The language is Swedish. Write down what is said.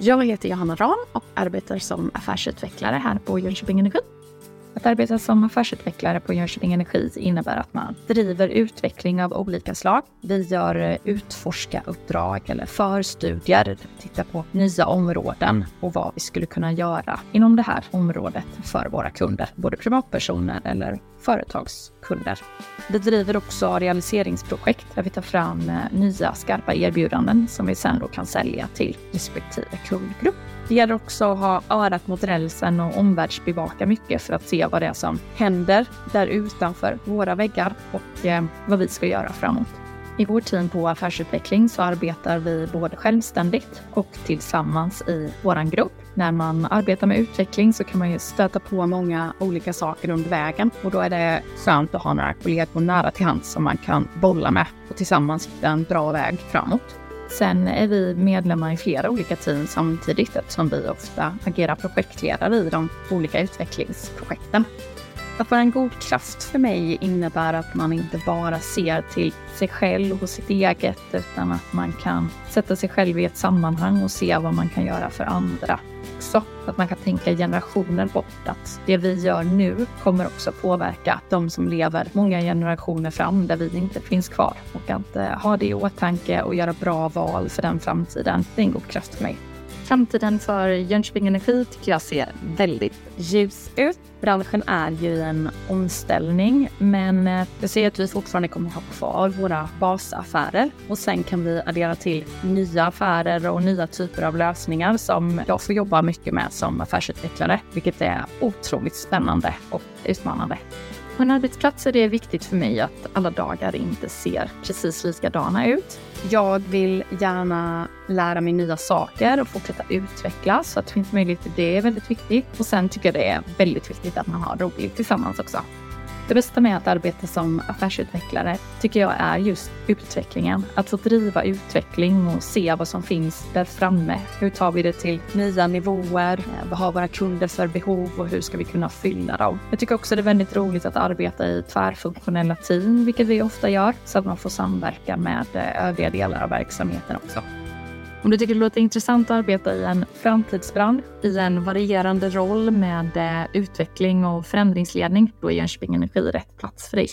Jag heter Johanna Ram och arbetar som affärsutvecklare här på Jönköping Energi. Att arbeta som affärsutvecklare på Jönköping Energi innebär att man driver utveckling av olika slag. Vi gör eh, utforska-uppdrag eller förstudier där vi tittar på nya områden och vad vi skulle kunna göra inom det här området för våra kunder, både privatpersoner eller kunder. Vi driver också realiseringsprojekt där vi tar fram eh, nya skarpa erbjudanden som vi sen då kan sälja till respektive kundgrupp. Det gäller också att ha örat mot rälsen och omvärldsbevaka mycket för att se vad det är som händer där utanför våra väggar och eh, vad vi ska göra framåt. I vår team på affärsutveckling så arbetar vi både självständigt och tillsammans i vår grupp. När man arbetar med utveckling så kan man ju stöta på många olika saker under vägen och då är det skönt att ha några kollegor nära till hands som man kan bolla med och tillsammans hitta en bra väg framåt. Sen är vi medlemmar i flera olika team samtidigt eftersom vi ofta agerar projektledare i de olika utvecklingsprojekten. Att vara en god kraft för mig innebär att man inte bara ser till sig själv och sitt eget utan att man kan sätta sig själv i ett sammanhang och se vad man kan göra för andra också. Att man kan tänka generationer bort. Att det vi gör nu kommer också påverka de som lever många generationer fram där vi inte finns kvar. Och att eh, ha det i åtanke och göra bra val för den framtiden, det är en god kraft för mig. Framtiden för Jönköping Energi tycker jag ser väldigt ljus ut. Branschen är ju i en omställning, men eh, jag ser att vi fortfarande kommer ha kvar våra basaffärer och sen kan vi addera till nya affärer och nya typer av lösningar som jag får jobba mycket med som affärsutvecklare, vilket är otroligt spännande och utmanande. På en arbetsplats är det viktigt för mig att alla dagar inte ser precis likadana ut. Jag vill gärna lära mig nya saker och fortsätta utvecklas så att det finns möjlighet till det är väldigt viktigt. Och sen tycker jag det är väldigt viktigt att man har roligt tillsammans också. Det bästa med att arbeta som affärsutvecklare tycker jag är just utvecklingen. Att få driva utveckling och se vad som finns där framme. Hur tar vi det till nya nivåer? Eh, vad har våra kunder för behov och hur ska vi kunna fylla dem? Jag tycker också det är väldigt roligt att arbeta i tvärfunktionella team, vilket vi ofta gör, så att man får samverka med eh, övriga delar av verksamheten också. Om du tycker det låter intressant att arbeta i en framtidsbransch i en varierande roll med eh, utveckling och förändringsledning, då är Jönköping Energi rätt plats för dig.